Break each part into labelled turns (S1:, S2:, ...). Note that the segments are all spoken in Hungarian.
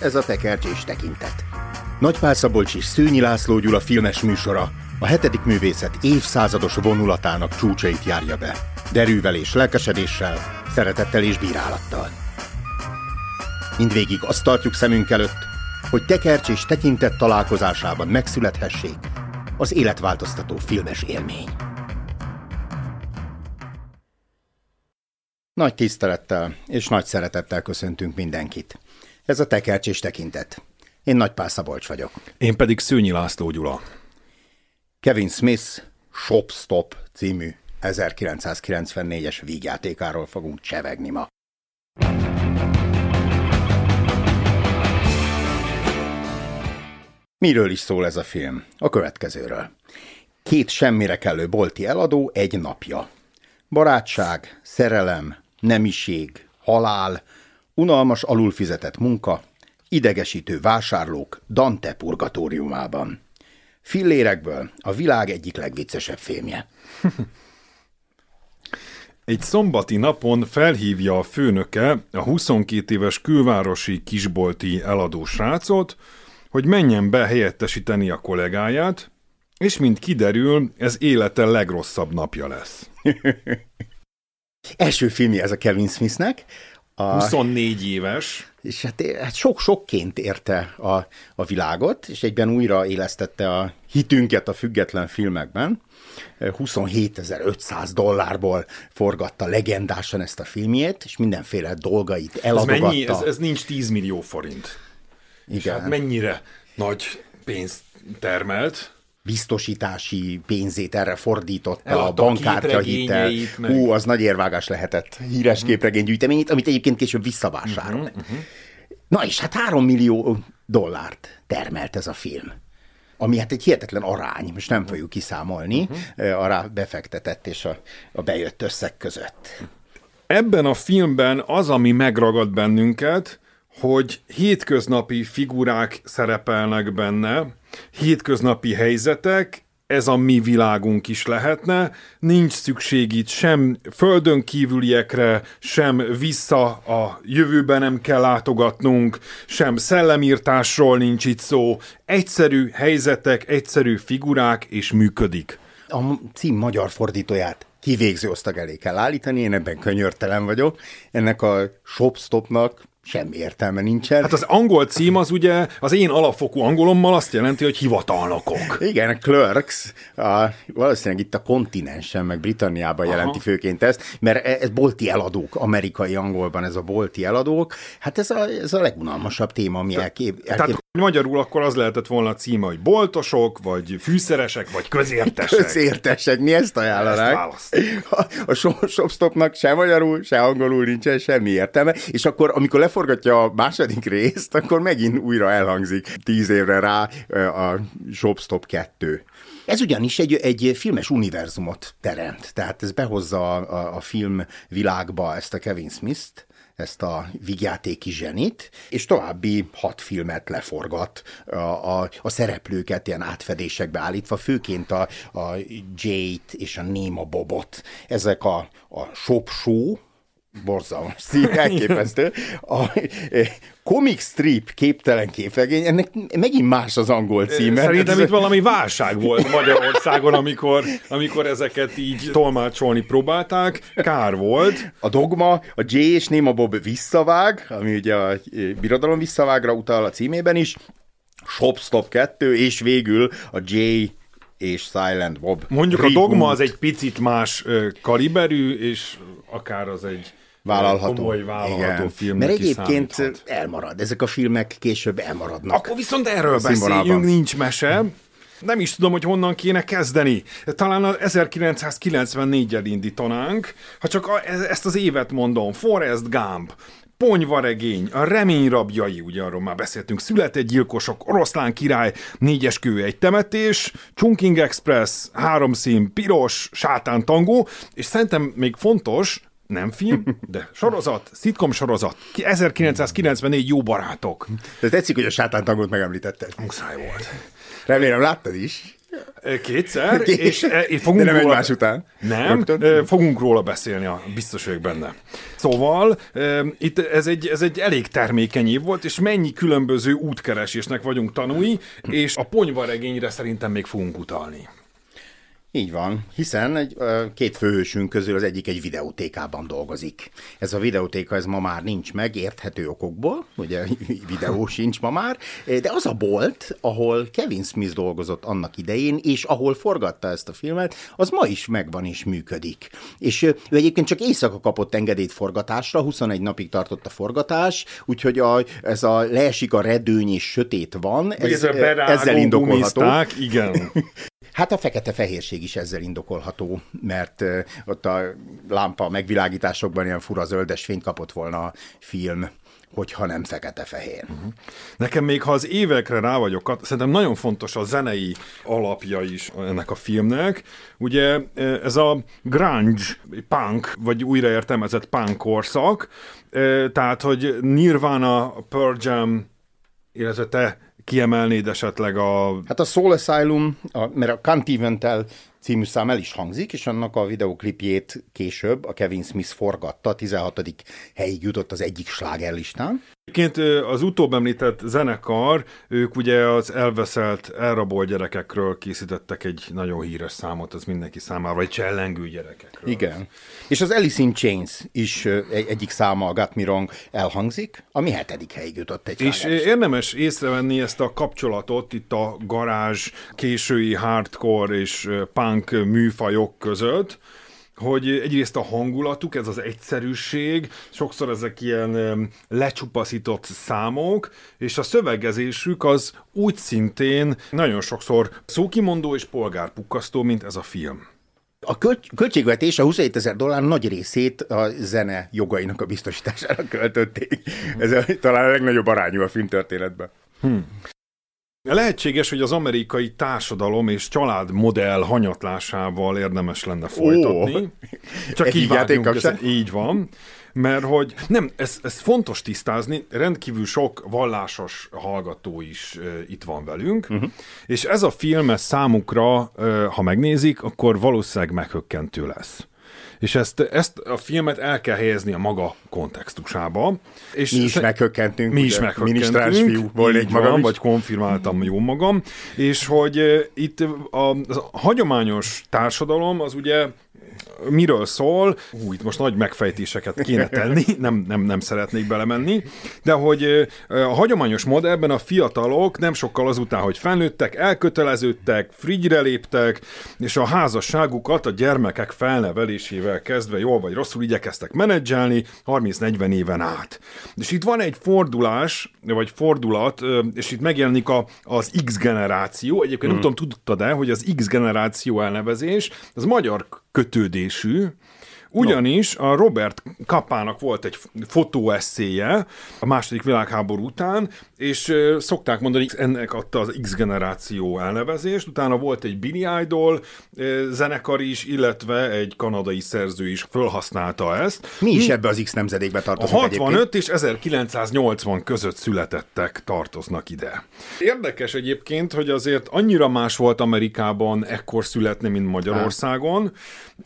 S1: ez a tekercsés tekintet. Nagypál Szabolcs és Szőnyi László Gyula filmes műsora a hetedik művészet évszázados vonulatának csúcsait járja be. Derűvel és lelkesedéssel, szeretettel és bírálattal. Mindvégig azt tartjuk szemünk előtt, hogy tekercs és tekintet találkozásában megszülethessék az életváltoztató filmes élmény. Nagy tisztelettel és nagy szeretettel köszöntünk mindenkit. Ez a tekercs és tekintet. Én Nagypál Szabolcs vagyok.
S2: Én pedig Szőnyi László Gyula.
S1: Kevin Smith Shop Stop című 1994-es vígjátékáról fogunk csevegni ma. Miről is szól ez a film? A következőről. Két semmire kellő bolti eladó egy napja. Barátság, szerelem, nemiség, halál, unalmas alulfizetett munka, idegesítő vásárlók Dante purgatóriumában. Fillérekből a világ egyik legviccesebb filmje.
S2: Egy szombati napon felhívja a főnöke a 22 éves külvárosi kisbolti eladó srácot, hogy menjen be helyettesíteni a kollégáját, és mint kiderül, ez élete legrosszabb napja lesz.
S1: Első filmje ez a Kevin Smithnek.
S2: A... 24 éves.
S1: És hát, hát sok-sokként érte a, a világot, és egyben újra élesztette a hitünket a független filmekben. 27.500 dollárból forgatta legendásan ezt a filmjét, és mindenféle dolgait eladogatta.
S2: Ez, mennyi? Ez, ez nincs 10 millió forint. Igen. hát mennyire nagy pénzt termelt?
S1: Biztosítási pénzét erre fordította, a bankkártya hitel. Meg... Hú, az nagy érvágás lehetett. Híres uh-huh. képregénygyűjteményét, amit egyébként később visszavásárolt. Uh-huh. Uh-huh. Na és hát három millió dollárt termelt ez a film ami hát egy hihetetlen arány, most nem fogjuk kiszámolni, uh-huh. arra befektetett és a, a bejött összeg között.
S2: Ebben a filmben az, ami megragad bennünket, hogy hétköznapi figurák szerepelnek benne, hétköznapi helyzetek, ez a mi világunk is lehetne, nincs szükség itt sem földön kívüliekre, sem vissza a jövőbe nem kell látogatnunk, sem szellemírtásról nincs itt szó, egyszerű helyzetek, egyszerű figurák, és működik.
S1: A cím magyar fordítóját kivégző osztag elé kell állítani, én ebben könyörtelen vagyok. Ennek a shopstopnak semmi értelme nincsen.
S2: Hát az angol cím az ugye az én alapfokú angolommal azt jelenti, hogy hivatalnokok.
S1: Igen, a Clerks, a, valószínűleg itt a kontinensen, meg Britanniában Aha. jelenti főként ezt, mert e, ez bolti eladók, amerikai angolban ez a bolti eladók, hát ez a, ez a legunalmasabb téma, ami elkép, elkép...
S2: Tehát magyarul akkor az lehetett volna a címe, hogy boltosok, vagy fűszeresek, vagy közértesek.
S1: Közértesek, mi ezt ajánlanák? A, a shopstopnak se magyarul, se angolul nincsen semmi értelme, és akkor amikor leforgatja a második részt, akkor megint újra elhangzik tíz évre rá a Shopstop 2. Ez ugyanis egy, egy filmes univerzumot teremt, tehát ez behozza a, a, a film világba ezt a Kevin Smith-t, ezt a vigyátéki zsenit, és további hat filmet leforgat a, a, a szereplőket ilyen átfedésekbe állítva, főként a, a Jade és a Néma Bobot. Ezek a, a Shop Show, borzalmas szín, elképesztő. A e, comic strip képtelen képregény, ennek megint más az angol címe.
S2: Szerintem itt valami válság volt Magyarországon, amikor, amikor ezeket így tolmácsolni próbálták. Kár volt.
S1: A dogma, a J és Néma Bob visszavág, ami ugye a birodalom visszavágra utal a címében is, Shopstop 2, és végül a J és Silent Bob.
S2: Mondjuk reboot. a dogma az egy picit más kaliberű, és akár az egy
S1: vállalható.
S2: Komoly vállalható
S1: Igen. Mert egyébként számíthat. elmarad. Ezek a filmek később elmaradnak.
S2: Akkor viszont erről beszéljünk, nincs mese. Nem is tudom, hogy honnan kéne kezdeni. Talán az 1994-el indítanánk, ha csak a, e- ezt az évet mondom. Forrest Gump, Ponyvaregény, a remény rabjai, ugye arról már beszéltünk, született gyilkosok, oroszlán király, négyes kő egy temetés, Chunking Express, három szín, piros, sátán tangó, és szerintem még fontos, nem film, de sorozat, szitkom sorozat, 1994 Jó barátok.
S1: De tetszik, hogy a sátántangot megemlítetted.
S2: Muszáj volt.
S1: Remélem láttad is.
S2: Kétszer, és, és fogunk
S1: De nem
S2: róla...
S1: egymás után.
S2: Nem, Rögtön. fogunk róla beszélni, biztos vagyok benne. Szóval itt ez egy, ez egy elég termékeny év volt, és mennyi különböző útkeresésnek vagyunk tanúi, és a ponyvaregényre szerintem még fogunk utalni.
S1: Így van, hiszen egy, két főhősünk közül az egyik egy videótékában dolgozik. Ez a videótéka ez ma már nincs meg, érthető okokból, ugye videó sincs ma már, de az a bolt, ahol Kevin Smith dolgozott annak idején, és ahol forgatta ezt a filmet, az ma is megvan és működik. És ő egyébként csak éjszaka kapott engedélyt forgatásra, 21 napig tartott a forgatás, úgyhogy a, ez a leesik a redőny és sötét van, ez, ez ezzel indokolható.
S2: Igen.
S1: Hát a fekete-fehérség is ezzel indokolható, mert ott a lámpa megvilágításokban ilyen fura zöldes fényt kapott volna a film hogyha nem fekete-fehér. Uh-huh.
S2: Nekem még, ha az évekre rá vagyok, szerintem nagyon fontos a zenei alapja is ennek a filmnek. Ugye ez a grunge, punk, vagy újraértelmezett punk korszak, tehát, hogy Nirvana, Pearl Jam, illetve te kiemelnéd esetleg a...
S1: Hát a Soul Asylum, a, mert a Cantiventel című szám el is hangzik, és annak a videoklipjét később a Kevin Smith forgatta, a 16. helyig jutott az egyik slágerlistán.
S2: Egyébként az utóbb említett zenekar, ők ugye az elveszelt, elrabolt gyerekekről készítettek egy nagyon híres számot, az mindenki számára, vagy csellengő gyerekekről.
S1: Igen. És az Alice in Chains is egy, egyik száma, a Got Me Wrong, elhangzik, ami hetedik helyig jutott egy
S2: És érdemes észrevenni ezt a kapcsolatot itt a garázs, késői hardcore és punk műfajok között, hogy egyrészt a hangulatuk, ez az egyszerűség, sokszor ezek ilyen lecsupaszított számok, és a szövegezésük az úgy szintén nagyon sokszor szókimondó és polgárpukkasztó, mint ez a film.
S1: A költségvetés a 27 ezer dollár nagy részét a zene jogainak a biztosítására költötték. Ez a, talán a legnagyobb arányú a filmtörténetben. Hmm.
S2: Lehetséges, hogy az amerikai társadalom és családmodell hanyatlásával érdemes lenne folytatni. Oh. Csak így, vágyunk, ez, így van. Mert hogy nem, ez, ez fontos tisztázni, rendkívül sok vallásos hallgató is uh, itt van velünk, uh-huh. és ez a film ez számukra, uh, ha megnézik, akkor valószínűleg meghökkentő lesz és ezt, ezt a filmet el kell helyezni a maga kontextusába. És
S1: mi is sze- meghökkentünk.
S2: Mi is meghökkentünk. fiú volnék magam van, vagy konfirmáltam jó magam, és hogy uh, itt a, a hagyományos társadalom az ugye miről szól, itt most nagy megfejtéseket kéne tenni, nem, nem, nem szeretnék belemenni, de hogy a hagyományos modellben a fiatalok nem sokkal azután, hogy felnőttek, elköteleződtek, frigyre léptek, és a házasságukat a gyermekek felnevelésével kezdve jól vagy rosszul igyekeztek menedzselni 30-40 éven át. És itt van egy fordulás, vagy fordulat, és itt megjelenik a, az X generáció, egyébként mm. nem tudom, tudtad-e, hogy az X generáció elnevezés, az magyar kötődésű, ugyanis a Robert Kapának volt egy fotóeszéje a második világháború után, és szokták mondani, ennek adta az X generáció elnevezést, utána volt egy Billy Idol zenekar is, illetve egy kanadai szerző is felhasználta ezt.
S1: Mi is ebbe az X nemzedékbe tartozik
S2: A 65 egyébként? és 1980 között születettek tartoznak ide. Érdekes egyébként, hogy azért annyira más volt Amerikában ekkor születni, mint Magyarországon.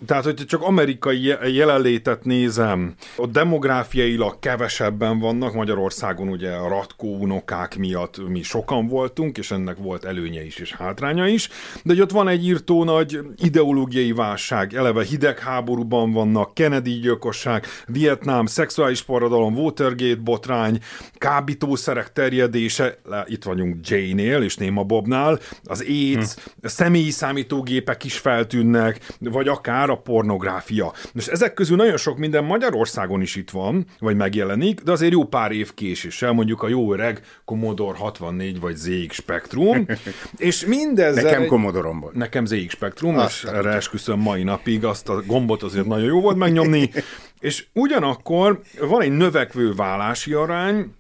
S2: Tehát, hogy csak amerikai jelenlétet nézem, ott demográfiailag kevesebben vannak, Magyarországon ugye a Ratkó unokák miatt mi sokan voltunk, és ennek volt előnye is és hátránya is, de hogy ott van egy írtó nagy ideológiai válság, eleve hidegháborúban vannak, Kennedy gyilkosság, Vietnám, szexuális forradalom, Watergate botrány, kábítószerek terjedése, itt vagyunk Jane-nél és Néma Bobnál, az AIDS, hm. a személyi számítógépek is feltűnnek, vagy akár a pornográfia. Most ezek közül nagyon sok minden Magyarországon is itt van, vagy megjelenik, de azért jó pár év késéssel, mondjuk a jó öreg Commodore 64 vagy ZX Spectrum, és mindezzel...
S1: Nekem commodore volt.
S2: Nekem ZX Spectrum, azt és erre esküszöm mai napig, azt a gombot azért nagyon jó volt megnyomni, és ugyanakkor van egy növekvő vállási arány,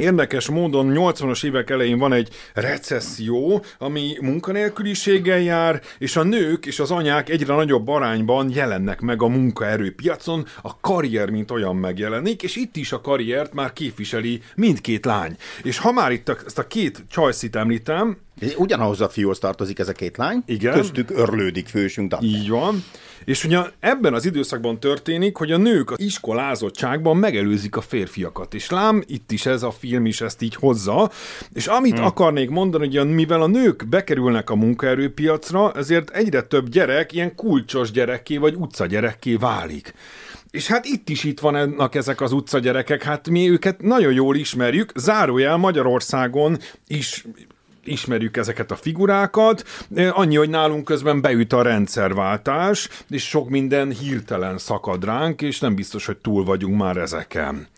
S2: Érdekes módon 80-as évek elején van egy recesszió, ami munkanélküliséggel jár, és a nők és az anyák egyre nagyobb arányban jelennek meg a munkaerőpiacon, a karrier mint olyan megjelenik, és itt is a karriert már képviseli mindkét lány. És ha már itt a, ezt a két csajszit említem,
S1: Ugyanahoz a fiúhoz tartozik ez a két lány.
S2: Igen.
S1: Köztük örlődik fősünk Dante.
S2: Így van. És ugye ebben az időszakban történik, hogy a nők az iskolázottságban megelőzik a férfiakat. És lám, itt is ez a film is ezt így hozza. És amit hmm. akarnék mondani, hogy mivel a nők bekerülnek a munkaerőpiacra, ezért egyre több gyerek ilyen kulcsos gyerekké vagy utcagyerekké válik. És hát itt is itt vannak ezek az utcagyerekek, hát mi őket nagyon jól ismerjük, zárójel Magyarországon is ismerjük ezeket a figurákat, annyi, hogy nálunk közben beüt a rendszerváltás, és sok minden hirtelen szakad ránk, és nem biztos, hogy túl vagyunk már ezeken.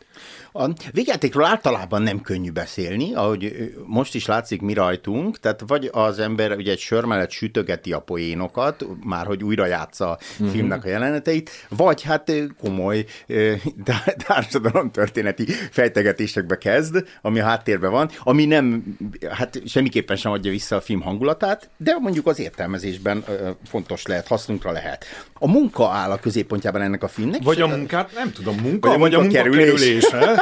S1: A végjátékról általában nem könnyű beszélni, ahogy most is látszik mi rajtunk, tehát vagy az ember ugye egy sör mellett sütögeti a poénokat, már hogy újra játsza a uh-huh. filmnek a jeleneteit, vagy hát komoly történeti fejtegetésekbe kezd, ami a háttérben van, ami nem, hát semmiképpen sem adja vissza a film hangulatát, de mondjuk az értelmezésben fontos lehet, hasznunkra lehet. A munka áll a középpontjában ennek a filmnek.
S2: Vagy a munkát, nem tudom, munka, vagy a, munka vagy a kerülése.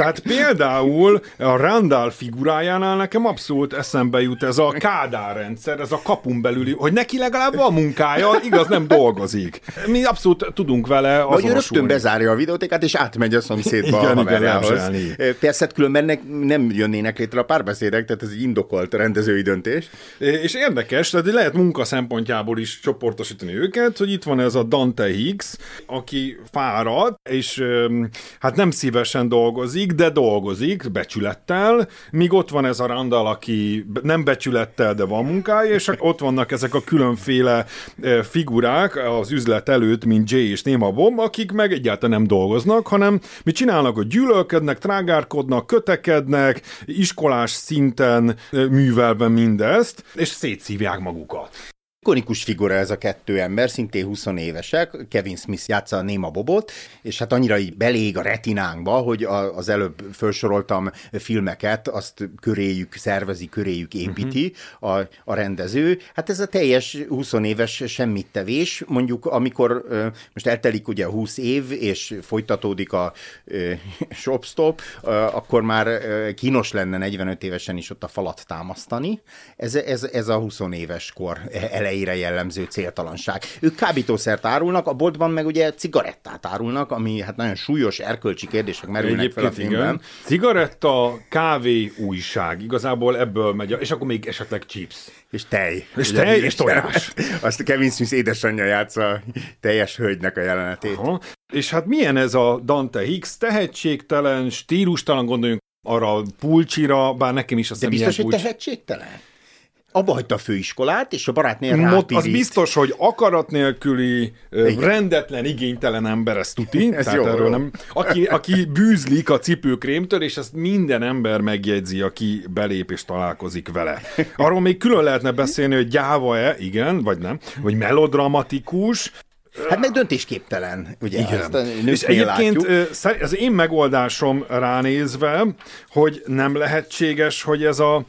S2: Tehát például a Randall figurájánál nekem abszolút eszembe jut ez a Kádár rendszer, ez a kapun belüli, hogy neki legalább van munkája, igaz, nem dolgozik. Mi abszolút tudunk vele azonosulni.
S1: Vagy rögtön bezárja a videótékát, és átmegy a szomszédba igen, a haverjához. Persze, hát különben ne, nem jönnének létre a párbeszédek, tehát ez egy indokolt rendezői döntés.
S2: És érdekes, tehát lehet munka szempontjából is csoportosítani őket, hogy itt van ez a Dante Higgs, aki fárad, és hát nem szívesen dolgozik, de dolgozik becsülettel, míg ott van ez a Randall, aki nem becsülettel, de van munkája, és ott vannak ezek a különféle figurák az üzlet előtt, mint Jay és Néma Bomb, akik meg egyáltalán nem dolgoznak, hanem mit csinálnak, hogy gyűlölködnek, trágárkodnak, kötekednek, iskolás szinten művelve mindezt, és szétszívják magukat.
S1: Ikonikus figura ez a kettő ember, szintén 20 évesek, Kevin Smith játsza a Néma Bobot, és hát annyira így belég a retinánkba, hogy az előbb felsoroltam filmeket, azt köréjük szervezi, köréjük építi uh-huh. a, a rendező. Hát ez a teljes 20 éves semmit tevés, mondjuk amikor most eltelik ugye 20 év, és folytatódik a shopstop, akkor már kínos lenne 45 évesen is ott a falat támasztani. Ez, ez, ez a 20 éves kor ele elejére jellemző céltalanság. Ők kábítószert árulnak, a boltban meg ugye cigarettát árulnak, ami hát nagyon súlyos erkölcsi kérdések merülnek Egyébként fel a filmben. Igen.
S2: Cigaretta, kávé, újság. Igazából ebből megy, és akkor még esetleg chips.
S1: És tej.
S2: És tej, és tojás.
S1: Azt Kevin Smith édesanyja játsza teljes hölgynek a jelenetét. Aha.
S2: És hát milyen ez a Dante Hicks? Tehetségtelen, stílustalan, gondoljunk arra a pulcsira, bár nekem is azt
S1: De biztos, hogy tehetségtelen? Abba hagyta a főiskolát, és a barátnél Mot,
S2: Az biztos, hogy akarat nélküli, Igen. rendetlen, igénytelen ember, ez tuti. ez tehát jó, erről jó. Nem, aki, aki bűzlik a cipőkrémtől, és ezt minden ember megjegyzi, aki belép és találkozik vele. Arról még külön lehetne beszélni, hogy gyáva-e, igen, vagy nem, vagy melodramatikus,
S1: Hát meg döntésképtelen, ugye?
S2: Igen. és egyébként látjuk. az én megoldásom ránézve, hogy nem lehetséges, hogy ez a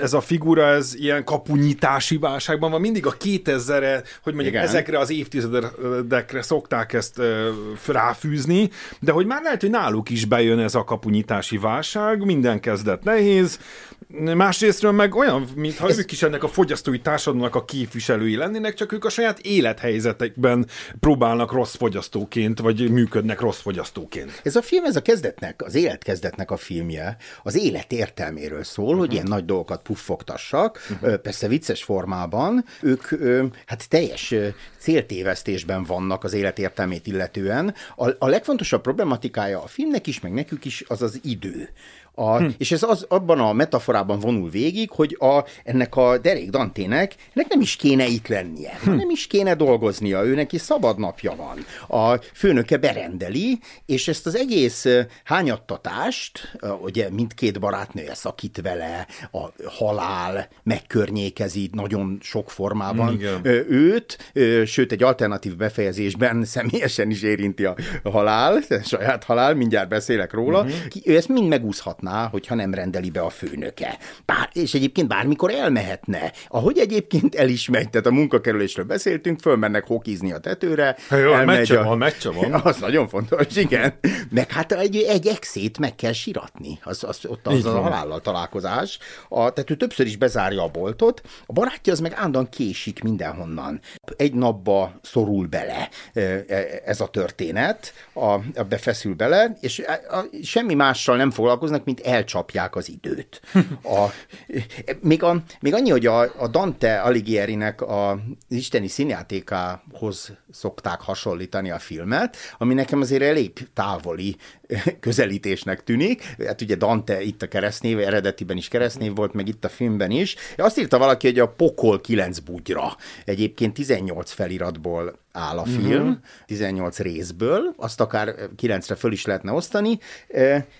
S2: ez a figura, ez ilyen kapunyítási válságban van, mindig a 2000-re, hogy mondjuk Igen. ezekre az évtizedekre szokták ezt ráfűzni, de hogy már lehet, hogy náluk is bejön ez a kapunyítási válság, minden kezdet nehéz, Másrésztről meg olyan, mintha Ez... ők is ennek a fogyasztói társadalomnak a képviselői lennének, csak ők a saját élethelyzetekben próbálnak rossz fogyasztóként, vagy működnek rossz fogyasztóként.
S1: Ez a film, ez a kezdetnek, az életkezdetnek a filmje, az élet értelméről szól, uh-huh. hogy mhm. ilyen nagy dolgokat puffogtassak, uh-huh. persze vicces formában. Ők hát teljes céltévesztésben vannak az élet értelmét illetően. A, a legfontosabb problematikája a filmnek is, meg nekük is az az idő. A, hm. És ez az, abban a metaforában vonul végig, hogy a, ennek a Derek Dantének ennek nem is kéne itt lennie, hm. nem is kéne dolgoznia, ő neki szabad napja van. A főnöke berendeli, és ezt az egész hányattatást, ugye mindkét barátnője szakít vele, a halál megkörnyékezi nagyon sok formában Igen. őt, sőt egy alternatív befejezésben személyesen is érinti a halál, saját halál, mindjárt beszélek róla, uh-huh. ő ezt mind megúszhatna mondhatná, hogyha nem rendeli be a főnöke. Bár, és egyébként bármikor elmehetne. Ahogy egyébként el is megy, tehát a munkakerülésről beszéltünk, fölmennek hokizni a tetőre.
S2: Ha jó, meccse a... van, meccse van.
S1: Az nagyon fontos, igen. Meg hát egy, egy exét meg kell siratni. Az, az, ott az, az a halállal találkozás. A, a, tehát ő többször is bezárja a boltot, a barátja az meg állandóan késik mindenhonnan. Egy napba szorul bele ez a történet, a, a befeszül bele, és a, a, semmi mással nem foglalkoznak, mint elcsapják az időt. A, még, a, még annyi, hogy a, a Dante Alighierinek a isteni színjátékához szokták hasonlítani a filmet, ami nekem azért elég távoli közelítésnek tűnik. Hát ugye Dante itt a keresztnév, eredetiben is keresztnév volt, meg itt a filmben is. Azt írta valaki, hogy a Pokol 9 bugyra. Egyébként 18 feliratból áll a mhm. film, uh-huh. 18 részből, azt akár 9-re föl is lehetne osztani.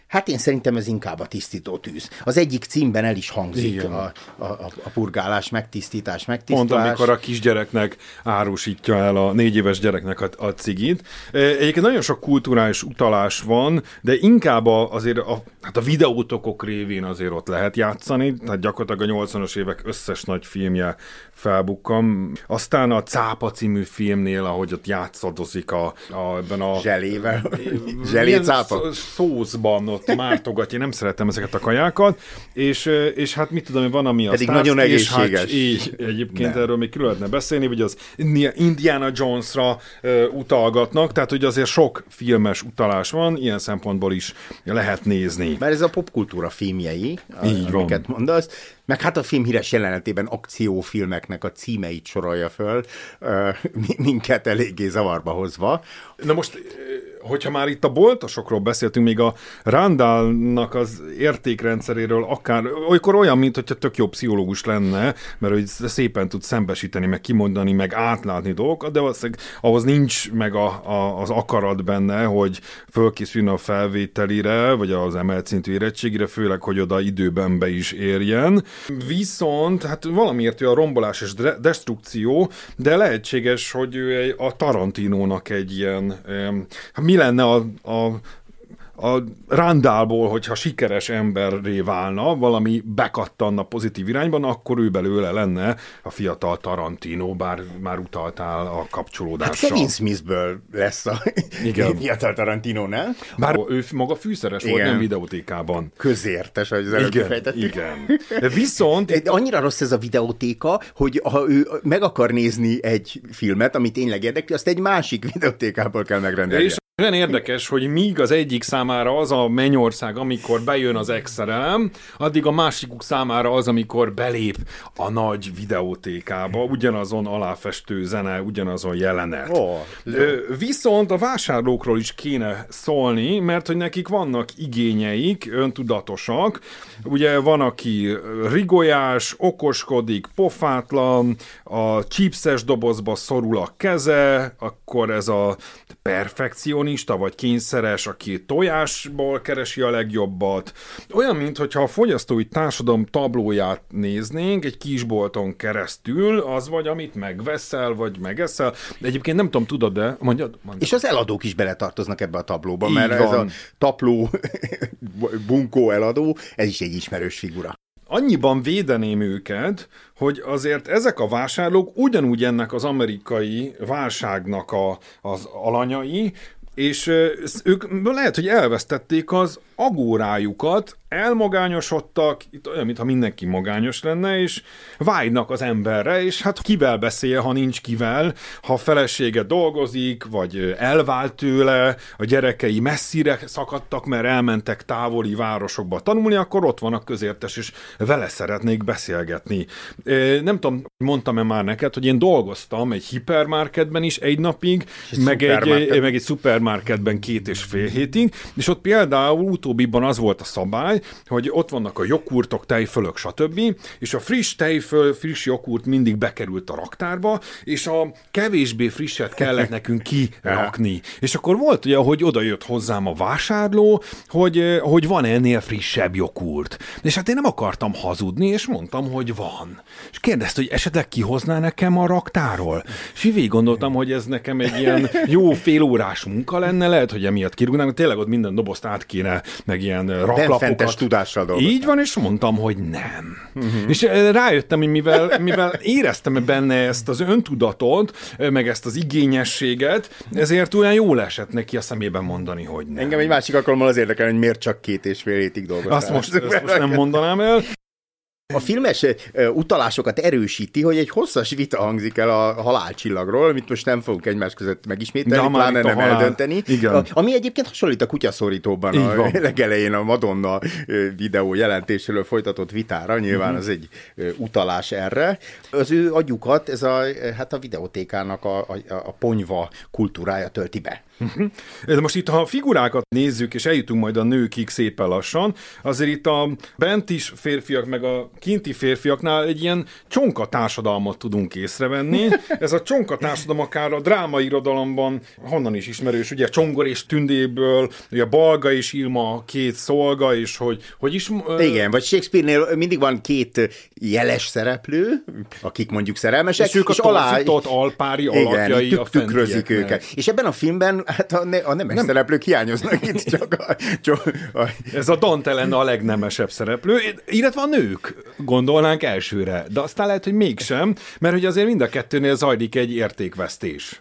S1: Hát én szerintem ez inkább a tisztító tűz. Az egyik címben el is hangzik a, a, a purgálás, megtisztítás, megtisztítás.
S2: Pont amikor a kisgyereknek árusítja el a négy éves gyereknek a, a cigit. Egyébként nagyon sok kulturális utalás van, de inkább a, azért a, hát a videótokok révén azért ott lehet játszani, tehát gyakorlatilag a 80-as évek összes nagy filmje felbukkan. Aztán a Cápa című filmnél, ahogy ott játszadozik a, a ebben a...
S1: Zselével. Zselé cápa.
S2: Szószban ott mártogatja, nem szeretem ezeket a kajákat, és, és hát mit tudom, van ami a
S1: Pedig nagyon hát egészséges.
S2: Hát, így, egyébként nem. erről még külön lehetne beszélni, hogy az Indiana Jonesra utalgatnak, tehát hogy azért sok filmes utalás van, ilyen szempontból is lehet nézni.
S1: Mert ez a popkultúra filmjei, így amiket van. mondasz, meg hát a film híres jelenetében akciófilmeknek a címeit sorolja föl, minket eléggé zavarba hozva.
S2: Na most hogyha már itt a boltosokról beszéltünk, még a Randallnak az értékrendszeréről akár, olykor olyan, mint hogyha tök jó pszichológus lenne, mert hogy szépen tud szembesíteni, meg kimondani, meg átlátni dolgokat, de valószínűleg ahhoz nincs meg a, a, az akarat benne, hogy fölkészüljön a felvételire, vagy az emelt szintű érettségire, főleg, hogy oda időben be is érjen. Viszont, hát valamiért ő a rombolás és de- destrukció, de lehetséges, hogy ő a Tarantinónak egy ilyen, hát mi lenne a, a a Randálból, hogyha sikeres emberré válna, valami bekattanna pozitív irányban, akkor ő belőle lenne a fiatal Tarantino, bár már utaltál a kapcsolódásra.
S1: Hát Kevin Smithből lesz a Igen. fiatal Tarantino, nem?
S2: Bár ő maga fűszeres Igen. volt, nem videótékában.
S1: Közértes, ahogy az előbb
S2: igen, igen. De viszont...
S1: De annyira rossz ez a videótéka, hogy ha ő meg akar nézni egy filmet, ami tényleg érdekli, azt egy másik videótékából kell megrendelni. És
S2: olyan érdekes, hogy míg az egyik számára az a mennyország, amikor bejön az exerelem, addig a másikuk számára az, amikor belép a nagy videótékába, ugyanazon aláfestő zene, ugyanazon jelenet. Oh, Viszont a vásárlókról is kéne szólni, mert hogy nekik vannak igényeik, öntudatosak. Ugye van, aki rigolyás, okoskodik, pofátlan, a chipses dobozba szorul a keze, akkor ez a perfekcionista, vagy kényszeres, aki tojásból keresi a legjobbat. Olyan, mintha a fogyasztói társadalom tablóját néznénk egy kisbolton keresztül, az vagy, amit megveszel, vagy megeszel. De egyébként nem tudom, tudod, de mondjad, mondjad.
S1: És az eladók is beletartoznak ebbe a tablóba, mert Így ez van. a tapló bunkó eladó, ez is egy ismerős figura
S2: annyiban védeném őket, hogy azért ezek a vásárlók ugyanúgy ennek az amerikai válságnak a, az alanyai, és ők lehet, hogy elvesztették az agórájukat, elmagányosodtak, itt olyan, mintha mindenki magányos lenne, és vágynak az emberre, és hát kivel beszél, ha nincs kivel, ha a felesége dolgozik, vagy elvált tőle, a gyerekei messzire szakadtak, mert elmentek távoli városokba tanulni, akkor ott van a közértes, és vele szeretnék beszélgetni. Nem tudom, mondtam-e már neked, hogy én dolgoztam egy hipermarketben is egy napig, meg, egy, meg egy szupermarketben két és fél hétig, és ott például utóbbiban az volt a szabály, hogy ott vannak a jogurtok, tejfölök, stb. És a friss tejföl, friss jogurt mindig bekerült a raktárba, és a kevésbé frisset kellett nekünk kirakni. és akkor volt ugye, hogy oda jött hozzám a vásárló, hogy, hogy van ennél frissebb jogurt. És hát én nem akartam hazudni, és mondtam, hogy van. És kérdezte, hogy esetleg kihozná nekem a raktáról. És így gondoltam, hogy ez nekem egy ilyen jó félórás munka lenne, lehet, hogy emiatt kirúgnánk, tényleg ott minden dobozt át kéne, meg ilyen raklapokat
S1: tudással dolgoztam.
S2: Így van, és mondtam, hogy nem. Uh-huh. És eh, rájöttem, hogy mivel, mivel éreztem benne ezt az öntudatot, eh, meg ezt az igényességet, ezért olyan jól esett neki a szemében mondani, hogy nem.
S1: Engem egy másik alkalommal az érdekel, hogy miért csak két és fél hétig dolgoztál.
S2: Azt most, ezt most nem mondanám el.
S1: A filmes utalásokat erősíti, hogy egy hosszas vita hangzik el a halálcsillagról, amit most nem fogunk egymás között megismételni, De pláne nem halál. eldönteni. Igen. Ami egyébként hasonlít a kutyaszorítóban Így a van. legelején a Madonna videó jelentéséről folytatott vitára, nyilván uh-huh. az egy utalás erre. Az ő agyukat ez a, hát a videótékának a, a, a ponyva kultúrája tölti be.
S2: De most itt, ha a figurákat nézzük, és eljutunk majd a nőkig szépen lassan, azért itt a bent is férfiak, meg a kinti férfiaknál egy ilyen csonka társadalmat tudunk észrevenni. Ez a csonka társadalom akár a drámai irodalomban honnan is ismerős, ugye Csongor és Tündéből, ugye Balga és Ilma két szolga, és hogy, hogy is...
S1: Igen, vagy Shakespeare-nél mindig van két jeles szereplő, akik mondjuk szerelmesek,
S2: és ők és a alá... alpári alakjai
S1: igen, a tükrözik őket. És ebben a filmben hát a, ne, a nemes nem. szereplők hiányoznak itt csak a, csak
S2: a... Ez a Dante lenne a legnemesebb szereplő, illetve a nők gondolnánk elsőre, de aztán lehet, hogy mégsem, mert hogy azért mind a kettőnél zajlik egy értékvesztés.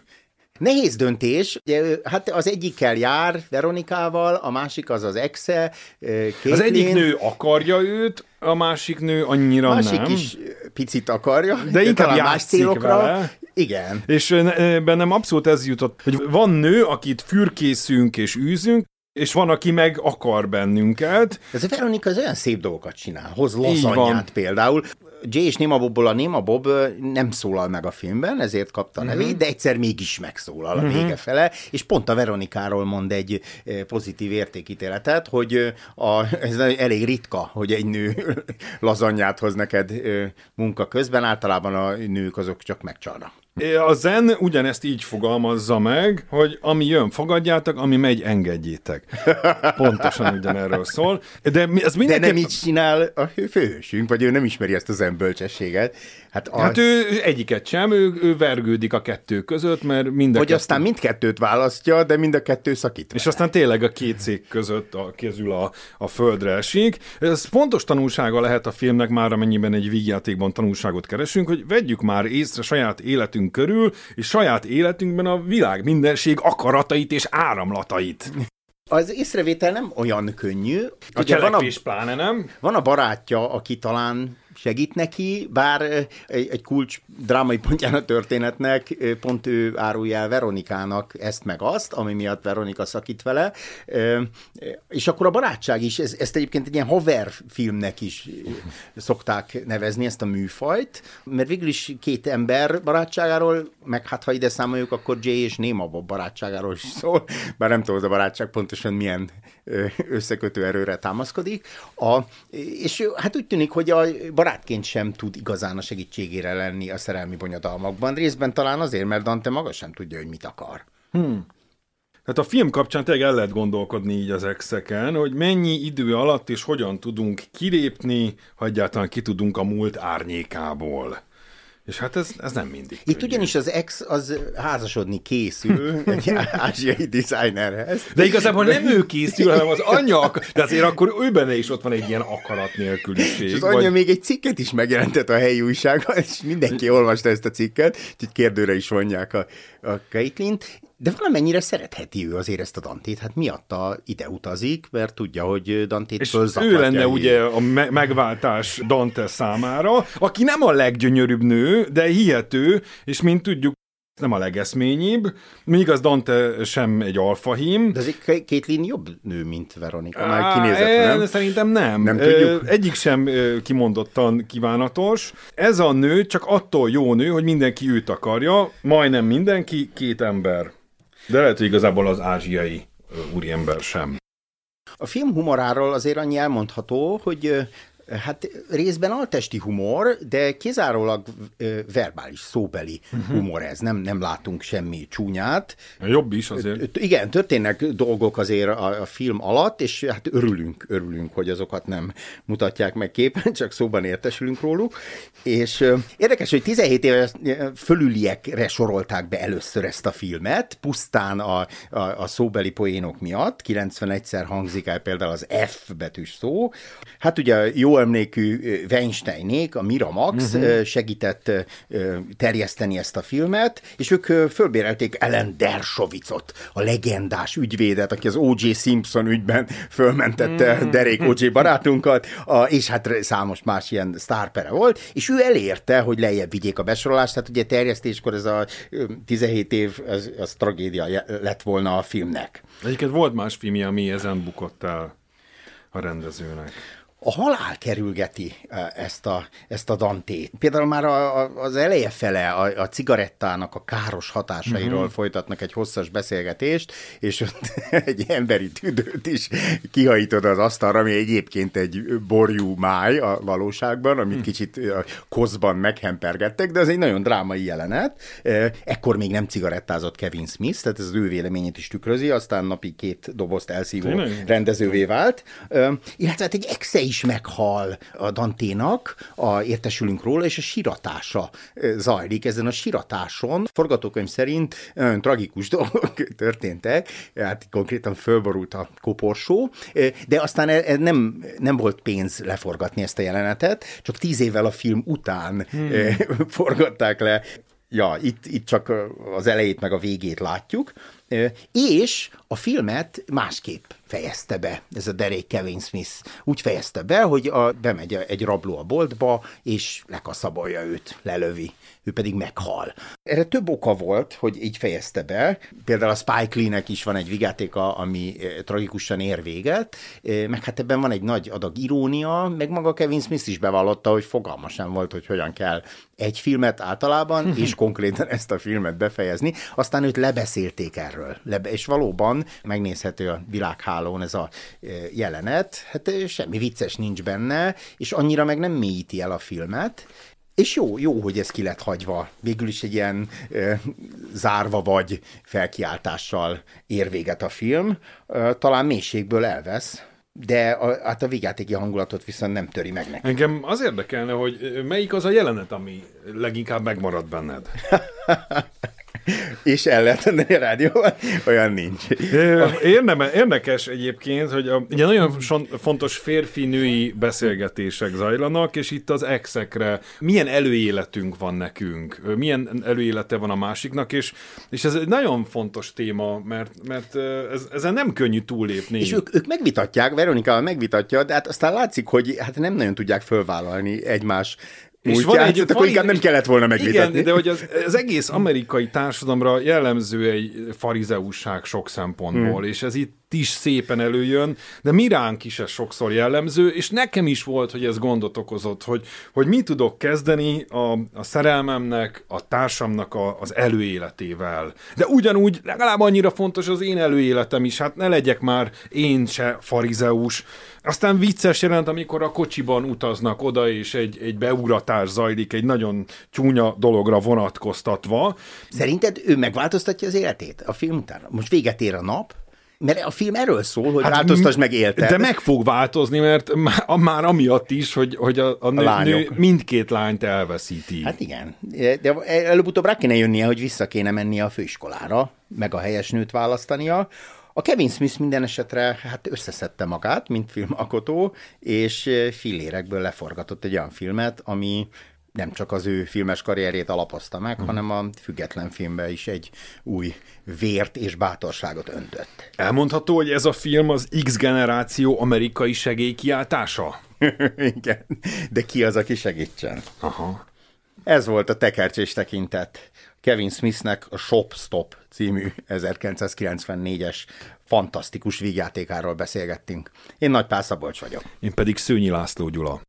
S1: Nehéz döntés, ugye, hát az egyikkel jár Veronikával, a másik az az exe.
S2: Caitlin. Az egyik nő akarja őt, a másik nő annyira
S1: másik
S2: nem.
S1: is picit akarja,
S2: de inkább más célokra. Vele.
S1: Igen.
S2: És bennem abszolút ez jutott, hogy van nő, akit fürkészünk és űzünk, és van, aki meg akar bennünket.
S1: Ez a Veronika az olyan szép dolgokat csinál, hoz lazanyát például. Jay és Néma Bobból a Néma Bob nem szólal meg a filmben, ezért kapta a nevét, uh-huh. de egyszer mégis megszólal uh-huh. a vége fele, és pont a Veronikáról mond egy pozitív értékítéletet, hogy a, ez elég ritka, hogy egy nő lazanyát hoz neked munka közben, általában a nők azok csak megcsalnak.
S2: A zen ugyanezt így fogalmazza meg, hogy ami jön, fogadjátok, ami megy, engedjétek. Pontosan ugyanerről szól. De, ez
S1: mindenképp... De nem így csinál a főhősünk, vagy ő nem ismeri ezt a zen bölcsességet.
S2: Hát, a... hát ő egyiket sem, ő, ő vergődik a kettő között, mert mind a
S1: Hogy
S2: kettő...
S1: aztán mindkettőt választja, de mind a kettő szakít.
S2: És aztán tényleg a két cég között a kezül a, a földre esik. Ez fontos tanulsága lehet a filmnek már, amennyiben egy vígjátékban tanulságot keresünk, hogy vegyük már észre saját életünk körül, és saját életünkben a világ mindenség akaratait és áramlatait.
S1: Az észrevétel nem olyan könnyű.
S2: A Ugye van a, pláne nem.
S1: Van a barátja, aki talán segít neki, bár egy, egy kulcs drámai pontján a történetnek pont ő árulja el Veronikának ezt meg azt, ami miatt Veronika szakít vele, és akkor a barátság is, ez, ezt egyébként egy ilyen haver filmnek is szokták nevezni ezt a műfajt, mert végül is két ember barátságáról, meg hát ha ide számoljuk, akkor Jay és Néma barátságáról is szól, bár nem tudom, a barátság pontosan milyen összekötő erőre támaszkodik. A, és hát úgy tűnik, hogy a barátként sem tud igazán a segítségére lenni a szerelmi bonyodalmakban. Részben talán azért, mert Dante maga sem tudja, hogy mit akar. Hmm.
S2: Tehát a film kapcsán tényleg el lehet gondolkodni így az exeken, hogy mennyi idő alatt és hogyan tudunk kilépni, ha egyáltalán ki tudunk a múlt árnyékából. És hát ez, ez nem mindig.
S1: Itt könnyű. ugyanis az ex az házasodni készül egy ázsiai designerhez.
S2: De igazából nem ő készül, hanem az anyja, de azért akkor ő benne is ott van egy ilyen akarat nélküliség. És
S1: az anyja vagy... még egy cikket is megjelentett a helyi újságban, és mindenki olvasta ezt a cikket, úgyhogy kérdőre is vonják a, a Caitlin-t. De valamennyire szeretheti ő azért ezt a Dantét, hát miatta ide utazik, mert tudja, hogy Dantét És
S2: ő lenne így. ugye a me- megváltás Dante számára, aki nem a leggyönyörűbb nő, de hihető, és mint tudjuk, nem a legeszményibb, míg az Dante sem egy alfahím.
S1: De azért Caitlyn jobb nő, mint Veronika, már kinézett, nem?
S2: Szerintem nem. Nem tudjuk. Egyik sem kimondottan kívánatos. Ez a nő csak attól jó nő, hogy mindenki őt akarja, majdnem mindenki, két ember. De lehet, hogy igazából az ázsiai úriember sem.
S1: A film humoráról azért annyi elmondható, hogy Hát részben altesti humor, de kizárólag verbális, szóbeli uh-huh. humor ez. Nem, nem látunk semmi csúnyát.
S2: Jobb is azért.
S1: Igen, történnek dolgok azért a, a film alatt, és hát örülünk, örülünk, hogy azokat nem mutatják meg képen, csak szóban értesülünk róluk. És érdekes, hogy 17 éves fölüliekre sorolták be először ezt a filmet, pusztán a, a, a szóbeli poénok miatt. 91-szer hangzik el például az F betűs szó. Hát ugye jó jó emlékű Weinsteinék, a Miramax uh-huh. segített terjeszteni ezt a filmet, és ők fölbérelték Ellen Dershowitzot, a legendás ügyvédet, aki az O.J. Simpson ügyben fölmentette uh-huh. Derek O.J. barátunkat, a, és hát számos más ilyen sztárpere volt, és ő elérte, hogy lejjebb vigyék a besorolást, tehát ugye terjesztéskor ez a 17 év, az, az tragédia lett volna a filmnek.
S2: Egyébként volt más filmje, ami ezen bukott el a rendezőnek
S1: a halál kerülgeti e, ezt a, ezt a Dantét. Például már a, a, az eleje fele a, a cigarettának a káros hatásairól uh-huh. folytatnak egy hosszas beszélgetést, és ott egy emberi tüdőt is kihajtod az asztalra, ami egyébként egy borjú máj a valóságban, amit uh-huh. kicsit koszban meghempergettek, de ez egy nagyon drámai jelenet. E, ekkor még nem cigarettázott Kevin Smith, tehát ez az ő véleményét is tükrözi, aztán napi két dobozt elszívó Tényleg? rendezővé vált. Illetve hát egy exe is meghal a Danténak, a, értesülünk róla, és a siratása zajlik. Ezen a siratáson forgatókönyv szerint nagyon tragikus dolgok történtek, hát konkrétan fölborult a koporsó, de aztán e, e, nem, nem volt pénz leforgatni ezt a jelenetet, csak tíz évvel a film után hmm. forgatták le ja, itt, itt csak az elejét meg a végét látjuk, és a filmet másképp fejezte be, ez a Derek Kevin Smith. Úgy fejezte be, hogy a, bemegy egy rabló a boltba, és lekaszabolja őt, lelövi ő pedig meghal. Erre több oka volt, hogy így fejezte be. Például a Spike Lee-nek is van egy vigátéka, ami eh, tragikusan ér véget, eh, meg hát ebben van egy nagy adag irónia, meg maga Kevin Smith is bevallotta, hogy fogalma sem volt, hogy hogyan kell egy filmet általában, és konkrétan ezt a filmet befejezni. Aztán őt lebeszélték erről. Lebe- és valóban megnézhető a világhálón ez a eh, jelenet. Hát semmi vicces nincs benne, és annyira meg nem mélyíti el a filmet, és jó, jó, hogy ez ki lett hagyva. Végül is egy ilyen e, zárva vagy felkiáltással ér véget a film. E, talán mélységből elvesz, de a, hát a vigyátéki hangulatot viszont nem töri meg neki.
S2: Engem az érdekelne, hogy melyik az a jelenet, ami leginkább megmarad benned?
S1: és el lehet tenni a rádióban, olyan nincs.
S2: Érne, érdekes egyébként, hogy a, ugye nagyon fontos férfi-női beszélgetések zajlanak, és itt az exekre milyen előéletünk van nekünk, milyen előélete van a másiknak, és, és ez egy nagyon fontos téma, mert, mert ez, ezen nem könnyű túllépni.
S1: És ők, ők megvitatják, Veronika megvitatja, de hát aztán látszik, hogy hát nem nagyon tudják fölvállalni egymás és van egy, akkor van, inkább nem kellett volna megvitatni.
S2: Igen, de hogy az, az egész amerikai társadalomra jellemző egy farizeusság sok szempontból, hmm. és ez itt is szépen előjön, de miránk is ez sokszor jellemző, és nekem is volt, hogy ez gondot okozott, hogy, hogy mi tudok kezdeni a, a szerelmemnek, a társamnak a, az előéletével. De ugyanúgy legalább annyira fontos az én előéletem is, hát ne legyek már én se farizeus. Aztán vicces jelent, amikor a kocsiban utaznak oda, és egy, egy beugratás zajlik, egy nagyon csúnya dologra vonatkoztatva.
S1: Szerinted ő megváltoztatja az életét a film után? Most véget ér a nap, mert a film erről szól, hogy hát változtasd meg életed.
S2: De meg fog változni, mert már, már amiatt is, hogy, hogy a, a, nő, a nő mindkét lányt elveszíti.
S1: Hát igen, de előbb-utóbb rá kéne jönnie, hogy vissza kéne mennie a főiskolára, meg a helyes nőt választania. A Kevin Smith minden esetre hát összeszedte magát, mint filmalkotó, és fillérekből leforgatott egy olyan filmet, ami nem csak az ő filmes karrierét alapozta meg, hmm. hanem a független filmbe is egy új vért és bátorságot öntött.
S2: Elmondható, hogy ez a film az X generáció amerikai segélykiáltása?
S1: Igen, de ki az, aki segítsen? Aha. Ez volt a tekercsés tekintet. Kevin Smithnek a Shop Stop című 1994-es fantasztikus vígjátékáról beszélgettünk. Én Nagy Pál Szabolcs vagyok.
S2: Én pedig Szőnyi László Gyula.